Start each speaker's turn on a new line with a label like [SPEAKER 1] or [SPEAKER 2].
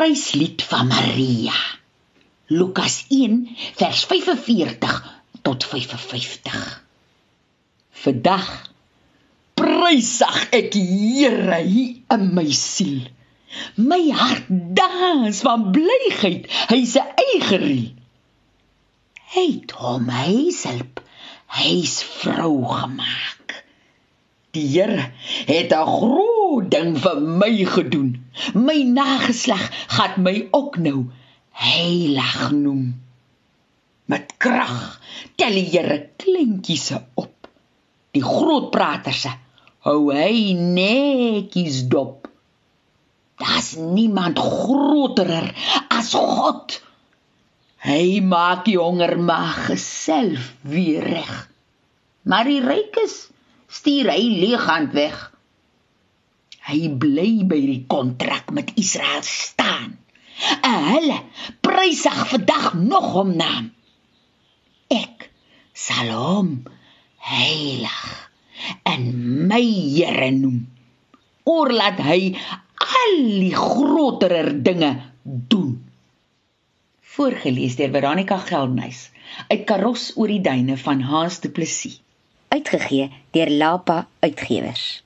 [SPEAKER 1] Pryslied van Maria. Lukas 1 vers 45 tot 55. Vandag prysig ek die Here hier in my siel. My hart dans van blygheid, hy se eie riel. Hy het hom hyself, hy's vrou gemaak. Die Here het 'n groot ding vir my gedoen. My nageslag gaan my ook nou heilig noem. Met krag tel die Here kleintjies op. Die groot praters hou hy netjies dop. Daar's niemand groter as God. Hy maak die honger maag self weer reg. Maar die rykes stuur hy leeghand weg. Hy bly by die kontrak met Israel staan. En hulle prysig vandag nog hom naam. Ek sal hom heilig en my Here noem. Oorlaat hy al die groter dinge doen. Voorgeles deur Veronica Geldnys uit Karos oor die duine van Haas Du Plessis
[SPEAKER 2] uitgegee deur Lapa Uitgewers.